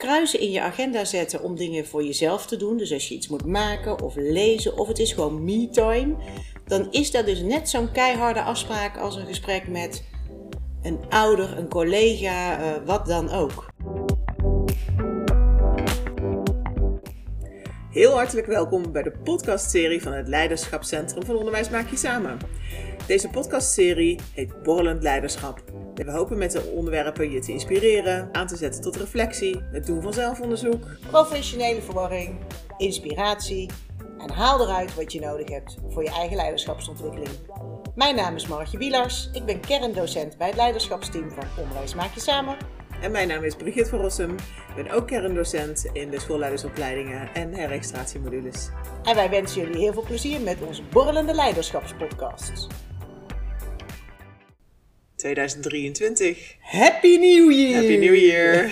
kruisen in je agenda zetten om dingen voor jezelf te doen. Dus als je iets moet maken of lezen of het is gewoon me-time. Dan is dat dus net zo'n keiharde afspraak als een gesprek met een ouder, een collega, uh, wat dan ook. Heel hartelijk welkom bij de podcastserie van het Leiderschapscentrum van Onderwijs Maak Je Samen. Deze podcastserie heet Borrelend Leiderschap. We hopen met de onderwerpen je te inspireren, aan te zetten tot reflectie, het doen van zelfonderzoek, professionele verwarring, inspiratie en haal eruit wat je nodig hebt voor je eigen leiderschapsontwikkeling. Mijn naam is Margje Wielars, ik ben kerndocent bij het leiderschapsteam van Onderwijs Maak Je Samen. En mijn naam is Brigitte van Rossum, ik ben ook kerndocent in de schoolleidersopleidingen en herregistratiemodules. En wij wensen jullie heel veel plezier met onze borrelende leiderschapspodcast. 2023. Happy New Year! Happy New Year!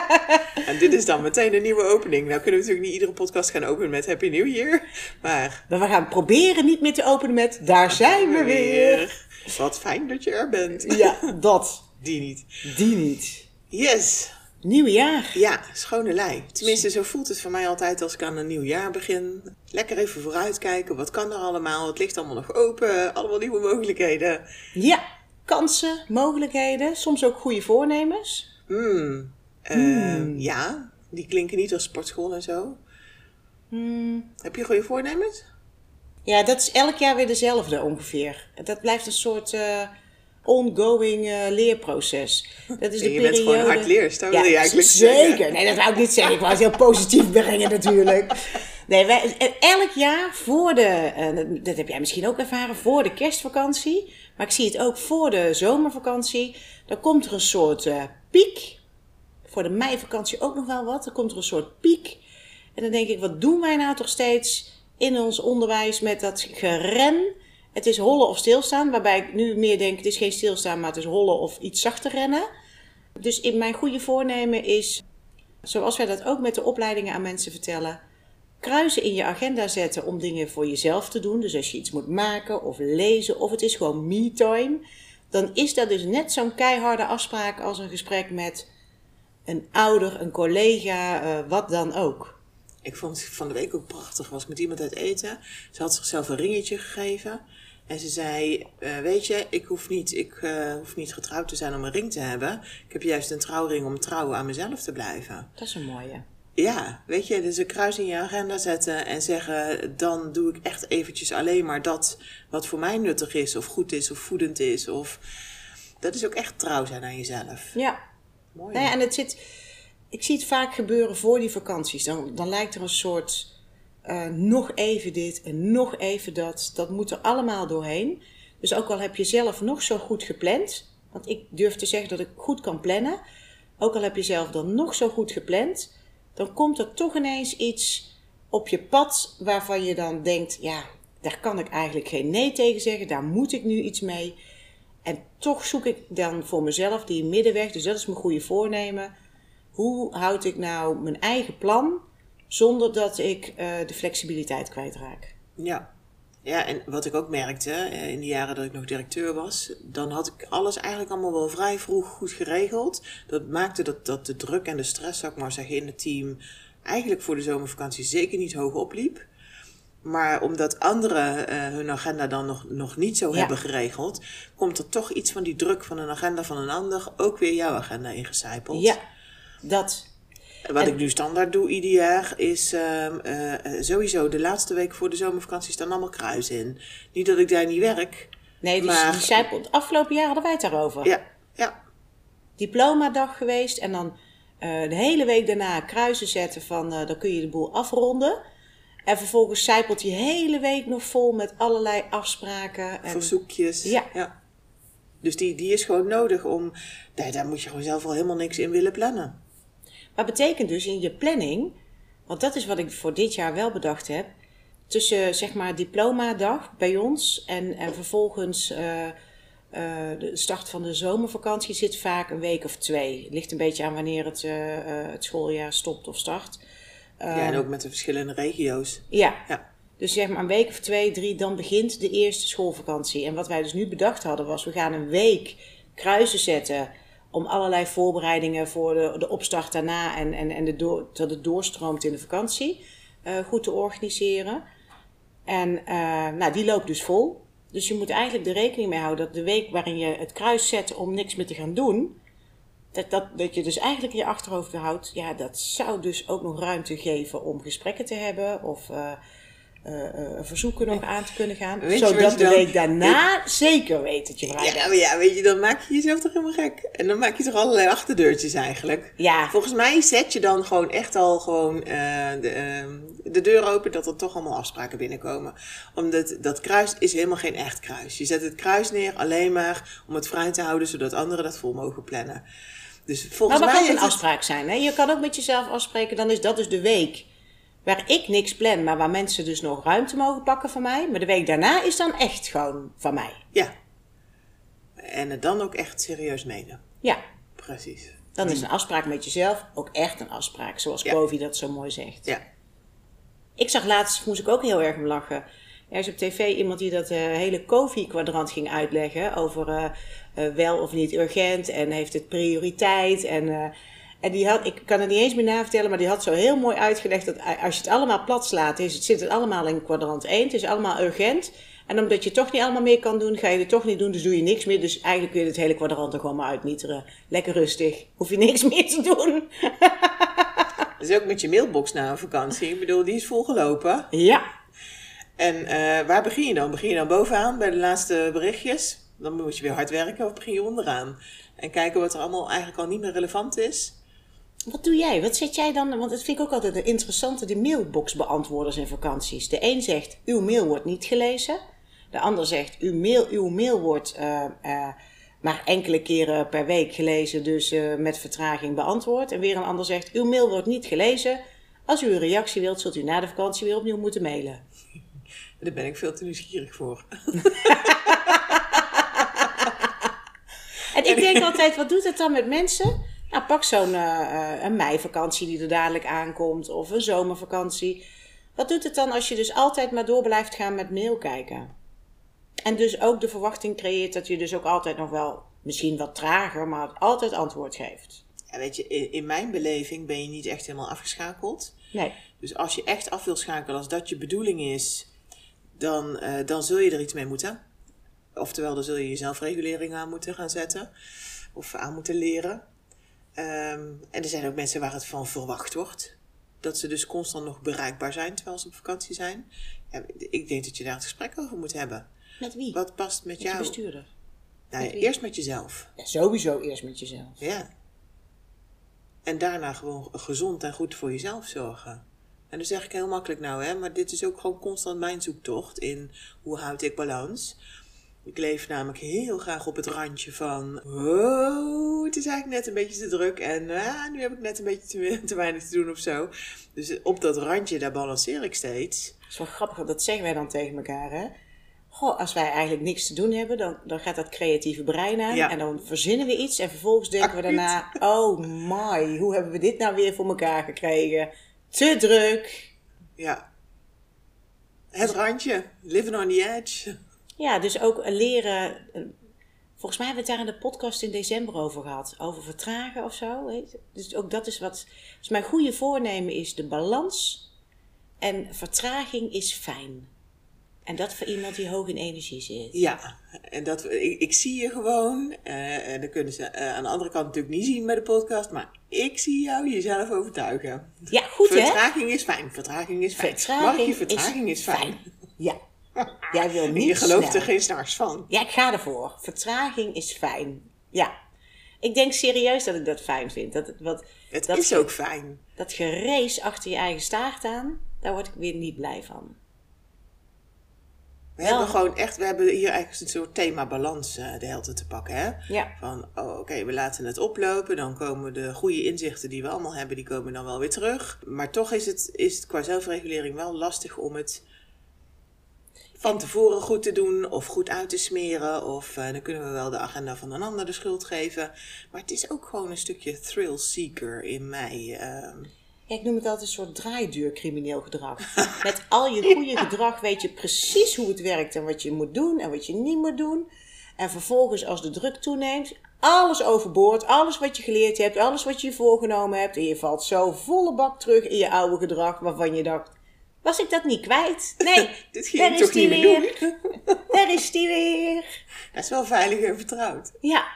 en dit is dan meteen een nieuwe opening. Nou kunnen we natuurlijk niet iedere podcast gaan openen met Happy New Year. Maar, we gaan proberen niet meer te openen met Daar zijn we weer. Wat fijn dat je er bent. Ja, dat. Die niet. Die niet. Yes! Nieuw jaar. Ja, schone lei. Tenminste, zo voelt het voor mij altijd als ik aan een nieuw jaar begin. Lekker even vooruitkijken. Wat kan er allemaal? Het ligt allemaal nog open. Allemaal nieuwe mogelijkheden. Ja, kansen, mogelijkheden, soms ook goede voornemens? Uh, Ja, die klinken niet als sportschool en zo. Hmm. Heb je goede voornemens? Ja, dat is elk jaar weer dezelfde ongeveer. Dat blijft een soort uh, ongoing uh, leerproces. Dat is de je periode... bent gewoon hard leerst, dat ja, wil je eigenlijk zeker. Zeggen. Nee, dat wou ik niet zeggen. Ik wou het heel positief brengen natuurlijk. Nee, wij, elk jaar voor de, uh, dat heb jij misschien ook ervaren, voor de kerstvakantie maar ik zie het ook voor de zomervakantie. Dan komt er een soort uh, piek. Voor de meivakantie ook nog wel wat. Dan komt er een soort piek. En dan denk ik, wat doen wij nou toch steeds in ons onderwijs met dat geren? Het is hollen of stilstaan. Waarbij ik nu meer denk, het is geen stilstaan, maar het is hollen of iets zachter rennen. Dus in mijn goede voornemen is, zoals wij dat ook met de opleidingen aan mensen vertellen kruisen in je agenda zetten om dingen voor jezelf te doen. Dus als je iets moet maken of lezen of het is gewoon me-time. Dan is dat dus net zo'n keiharde afspraak als een gesprek met een ouder, een collega, uh, wat dan ook. Ik vond het van de week ook prachtig. Was met iemand uit eten. Ze had zichzelf een ringetje gegeven. En ze zei, uh, weet je, ik hoef niet, ik uh, hoef niet getrouwd te zijn om een ring te hebben. Ik heb juist een trouwring om trouw aan mezelf te blijven. Dat is een mooie. Ja, weet je, dus een kruis in je agenda zetten en zeggen: dan doe ik echt eventjes alleen maar dat wat voor mij nuttig is, of goed is, of voedend is. Of dat is ook echt trouw zijn aan jezelf. Ja. Mooi. Nou ja, en het zit, ik zie het vaak gebeuren voor die vakanties. Dan, dan lijkt er een soort uh, nog even dit en nog even dat. Dat moet er allemaal doorheen. Dus ook al heb je zelf nog zo goed gepland, want ik durf te zeggen dat ik goed kan plannen. Ook al heb je zelf dan nog zo goed gepland dan komt er toch ineens iets op je pad waarvan je dan denkt: ja, daar kan ik eigenlijk geen nee tegen zeggen, daar moet ik nu iets mee. En toch zoek ik dan voor mezelf die middenweg, dus dat is mijn goede voornemen. Hoe houd ik nou mijn eigen plan zonder dat ik uh, de flexibiliteit kwijtraak? Ja. Ja, en wat ik ook merkte eh, in de jaren dat ik nog directeur was, dan had ik alles eigenlijk allemaal wel vrij vroeg goed geregeld. Dat maakte dat, dat de druk en de stress, zou ik maar zeggen, in het team eigenlijk voor de zomervakantie zeker niet hoog opliep. Maar omdat anderen uh, hun agenda dan nog, nog niet zo ja. hebben geregeld, komt er toch iets van die druk van een agenda van een ander ook weer jouw agenda ingecijpeld. Ja, dat. Wat en, ik nu standaard doe ieder jaar is uh, uh, sowieso de laatste week voor de zomervakantie staan allemaal kruis in. Niet dat ik daar niet werk. Nee, dus maar... die afgelopen jaar hadden wij het daarover. Ja, ja. Diplomadag geweest en dan uh, de hele week daarna kruisen zetten van dan kun je de boel afronden. En vervolgens zijpelt je hele week nog vol met allerlei afspraken. En... Verzoekjes. Ja. ja. Dus die, die is gewoon nodig om. Daar, daar moet je gewoon zelf al helemaal niks in willen plannen. Maar betekent dus in je planning, want dat is wat ik voor dit jaar wel bedacht heb, tussen zeg maar diplomadag bij ons en, en vervolgens uh, uh, de start van de zomervakantie zit vaak een week of twee. Het ligt een beetje aan wanneer het, uh, het schooljaar stopt of start. ja, en ook met de verschillende regio's. Ja. ja. Dus zeg maar een week of twee, drie, dan begint de eerste schoolvakantie. En wat wij dus nu bedacht hadden was, we gaan een week kruisen zetten om allerlei voorbereidingen voor de, de opstart daarna en, en, en de door, dat het doorstroomt in de vakantie eh, goed te organiseren. En eh, nou, die loopt dus vol. Dus je moet eigenlijk er rekening mee houden dat de week waarin je het kruis zet om niks meer te gaan doen, dat, dat, dat je dus eigenlijk in je achterhoofd houdt, ja, dat zou dus ook nog ruimte geven om gesprekken te hebben of uh, uh, verzoeken nog aan te kunnen gaan. Weet zodat de dan- week daarna zeker weet dat je vrij Ja, maar ja, weet je, dan maak je jezelf toch helemaal gek. En dan maak je toch allerlei achterdeurtjes eigenlijk. Ja, Volgens mij zet je dan gewoon echt al gewoon eh, de, ehm, de deur open dat er toch allemaal afspraken binnenkomen. Omdat dat kruis is helemaal geen echt kruis. Je zet het kruis neer alleen maar om het vrij te houden zodat anderen dat vol mogen plannen. Dus volgens maar mij kan een afspraak zijn. Hè? Je kan ook met jezelf afspreken, dan is dat dus de week waar ik niks plan, maar waar mensen dus nog ruimte mogen pakken van mij. Maar de week daarna is dan echt gewoon van mij. Ja. En het dan ook echt serieus menen. Ja, Precies. dan is een afspraak met jezelf ook echt een afspraak, zoals Ja. Kovi dat zo mooi zegt. Ja. Ik zag laatst, moest ik ook heel erg om lachen. Er is op tv iemand die dat eh, hele COVID-kwadrant ging uitleggen. Over eh, eh, wel of niet urgent en heeft het prioriteit. En, en die had, ik kan het niet eens meer navertellen, maar die had zo heel mooi uitgelegd dat als je het allemaal plat slaat, is het, zit het allemaal in kwadrant 1. Het is allemaal urgent. En omdat je toch niet allemaal meer kan doen, ga je het toch niet doen, dus doe je niks meer. Dus eigenlijk kun je het hele kwadrant er gewoon maar uitmieteren. Lekker rustig. Hoef je niks meer te doen. Dus ook met je mailbox na een vakantie. Ik bedoel, die is volgelopen. Ja, En eh, waar begin je dan? Begin je dan bovenaan bij de laatste berichtjes? Dan moet je weer hard werken of begin je onderaan? En kijken wat er allemaal eigenlijk al niet meer relevant is. Wat doe jij? Wat zet jij dan? Want dat vind ik ook altijd een interessante, de mailboxbeantwoorders in vakanties. De een zegt, uw mail wordt niet gelezen. De ander zegt, uw mail, uw mail wordt eh, eh, maar enkele keren per week gelezen, dus eh, met vertraging beantwoord. En weer een ander zegt, uw mail wordt niet gelezen. Als u een reactie wilt, zult u na de vakantie weer opnieuw moeten mailen. Daar ben ik veel te nieuwsgierig voor. En ik denk altijd, wat doet het dan met mensen? Nou, pak zo'n eh, eh, een meivakantie die er dadelijk aankomt, of een zomervakantie. Wat doet het dan als je dus altijd maar door blijft gaan met mail kijken? En dus ook de verwachting creëert dat je dus ook altijd nog wel, misschien wat trager, maar altijd antwoord geeft. Ja, weet je, in, mijn beleving ben je niet echt helemaal afgeschakeld. Nee. Dus als je echt af wil schakelen, als dat je bedoeling is, dan, eh, dan zul je er iets mee moeten. Oftewel, dan zul je je zelfregulering aan moeten gaan zetten. Of aan moeten leren. Ehm, en er zijn ook mensen waar het van verwacht wordt. Dat ze dus constant nog bereikbaar zijn terwijl ze op vakantie zijn. Ja, ik denk dat je daar het gesprek over moet hebben. Met wie? Wat past met Met jou? bestuurder. Nou met eerst met jezelf. Ja, sowieso eerst met jezelf. Ja. En daarna gewoon gezond en goed voor jezelf zorgen. En dat zeg ik heel makkelijk nou, hè, maar dit is ook gewoon constant mijn zoektocht in hoe houd ik balans. Ik leef namelijk heel graag op het randje van, oh, het is eigenlijk net een beetje te druk en ah, nu heb ik net een beetje te, te weinig te doen of zo. Dus op dat randje, daar balanceer ik steeds. Dat is wel grappig, want dat zeggen wij dan tegen elkaar, hè? Goh, als wij eigenlijk niks te doen hebben, dan, dan gaat dat creatieve brein aan. Ja. En dan verzinnen we iets en vervolgens denken we daarna... Oh my, hoe hebben we dit nou weer voor elkaar gekregen? Te druk. Ja. Het randje, living on the edge. Ja, dus ook leren... eh, Volgens mij hebben we het daar in de podcast in december over gehad. Over vertragen of zo. Dus ook dat is wat... Dus mijn goede voornemen is de balans. En vertraging is fijn. En dat voor iemand die hoog in energie zit. Ja, en dat, ik, ik zie je gewoon. eh, en dat kunnen ze eh, aan de andere kant natuurlijk niet zien bij de podcast. Maar ik zie jou jezelf overtuigen. Ja, goed hè? vertraging is fijn. Vertraging is fijn. Vertraging, Mag je vertraging is, fijn. Ja. Jij wil niet je gelooft snel. er geen s'nachts van. Ja, ik ga ervoor. Vertraging is fijn. Ja. Ik denk serieus dat ik dat fijn vind. Dat, het- wat, Het dat, is ook fijn. dat gerees achter je eigen staart aan, daar word ik weer niet blij van. We Wel. hebben gewoon echt, we hebben hier eigenlijk een soort thema balans eh, de hele tijd te pakken. Hè? Ja. Van, oh, oké, we laten het oplopen. Dan komen de goede inzichten die we allemaal hebben, die komen dan wel weer terug. Maar toch is het, is het qua zelfregulering wel lastig om het van tevoren goed te doen of goed uit te smeren. Of eh, dan kunnen we wel de agenda van een ander de schuld geven. Maar het is ook gewoon een stukje thrill seeker in mij. ehm. Ja, ik noem het altijd een soort draaideurcrimineel gedrag. Met al je goede gedrag weet je precies hoe het werkt en wat je moet doen en wat je niet moet doen. En vervolgens, als de druk toeneemt, alles overboord. Alles wat je geleerd hebt, alles wat je je voorgenomen hebt. En je valt zo volle bak terug in je oude gedrag waarvan je dacht... Was ik dat niet kwijt? Nee, Dit daar ging ik is toch die niet meer weer. doen. Daar is die weer. Dat is wel veilig en vertrouwd. Ja.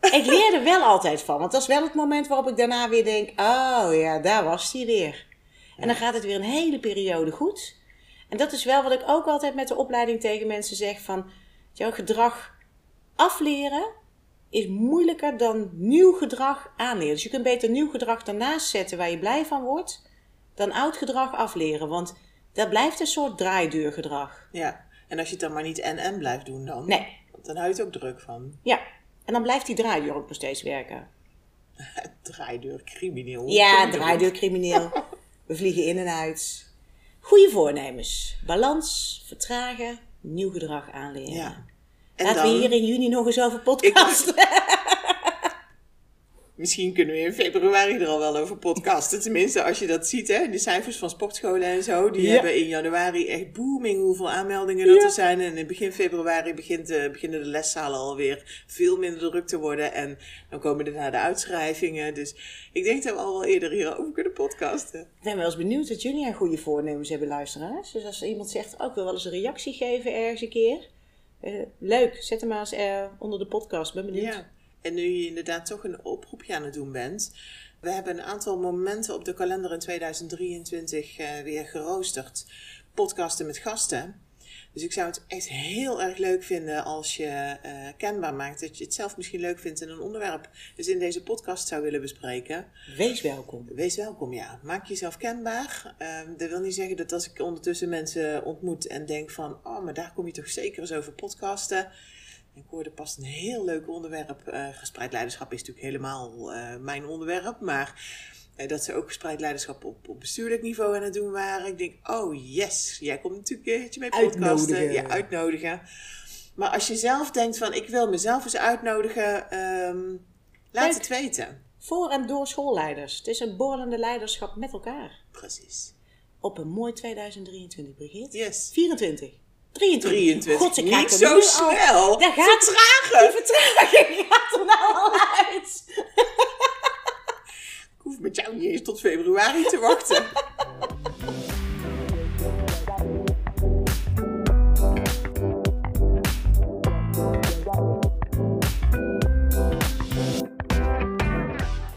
Ik leer er wel altijd van. Want dat is wel het moment waarop ik daarna weer denk... Oh ja, daar was die weer. En dan gaat het weer een hele periode goed. En dat is wel wat ik ook altijd met de opleiding tegen mensen zeg. Van, jouw gedrag afleren is moeilijker dan nieuw gedrag aanleren. Dus je kunt beter nieuw gedrag daarnaast zetten waar je blij van wordt... dan oud gedrag afleren. Want dat blijft een soort draaideurgedrag. Ja. En als je het dan maar niet en-en blijft doen dan. Nee. Dan hou je het ook druk van. Ja. En dan blijft die draaideur ook nog steeds werken. Draaideur, crimineel. Ja, draaideur crimineel. We vliegen in en uit. Goede voornemens. Balans, vertragen, nieuw gedrag aanleren. Ja. En Laten dan, we hier in juni nog eens over podcasten. Misschien kunnen we in februari er al wel over podcasten. Tenminste, als je dat ziet, hè. De cijfers van sportscholen en zo. Die Ja. hebben in januari echt booming hoeveel aanmeldingen dat Ja. er zijn. En in begin februari begint, eh, beginnen de leszalen alweer veel minder druk te worden. En dan komen daarna de uitschrijvingen. Dus ik denk dat we al wel eerder hierover kunnen podcasten. Ik ben wel eens benieuwd wat jullie aan goede voornemens hebben, luisteraars. Dus als iemand zegt, ook wil wel eens een reactie geven ergens een keer. Eh, leuk, zet hem maar eens eh, onder de podcast. Ben benieuwd. Ja, en nu je inderdaad toch een oproepje aan het doen bent. We hebben een aantal momenten op de kalender in 2023 eh, weer geroosterd. Podcasten met gasten. Dus ik zou het echt heel erg leuk vinden als je eh, kenbaar maakt dat je het zelf misschien leuk vindt en een onderwerp dus in deze podcast zou willen bespreken. Wees welkom. Wees welkom, ja. Maak jezelf kenbaar. Ehm, dat wil niet zeggen dat als ik ondertussen mensen ontmoet en denk van, oh, maar daar kom je toch zeker eens over podcasten. Ik hoorde pas een heel leuk onderwerp. eh, gespreid leiderschap is natuurlijk helemaal eh, mijn onderwerp, maar eh, dat ze ook gespreid leiderschap op, op bestuurlijk niveau aan het doen waren. Ik denk, oh yes, jij komt natuurlijk een keertje mee podcasten. Uitnodigen. Ja, uitnodigen. Maar als je zelf denkt van, ik wil mezelf eens uitnodigen, ehm, laat het weten. Voor en door schoolleiders. Het is een borrelende leiderschap met elkaar. Precies. Op een mooi 2023, Brigitte. Yes. 24. 23. 23. God, ik Niet zo nu al- snel. Daar gaat Vertragen. Die vertraging gaat er nou al uit. Ik hoef met jou niet eens tot februari te wachten.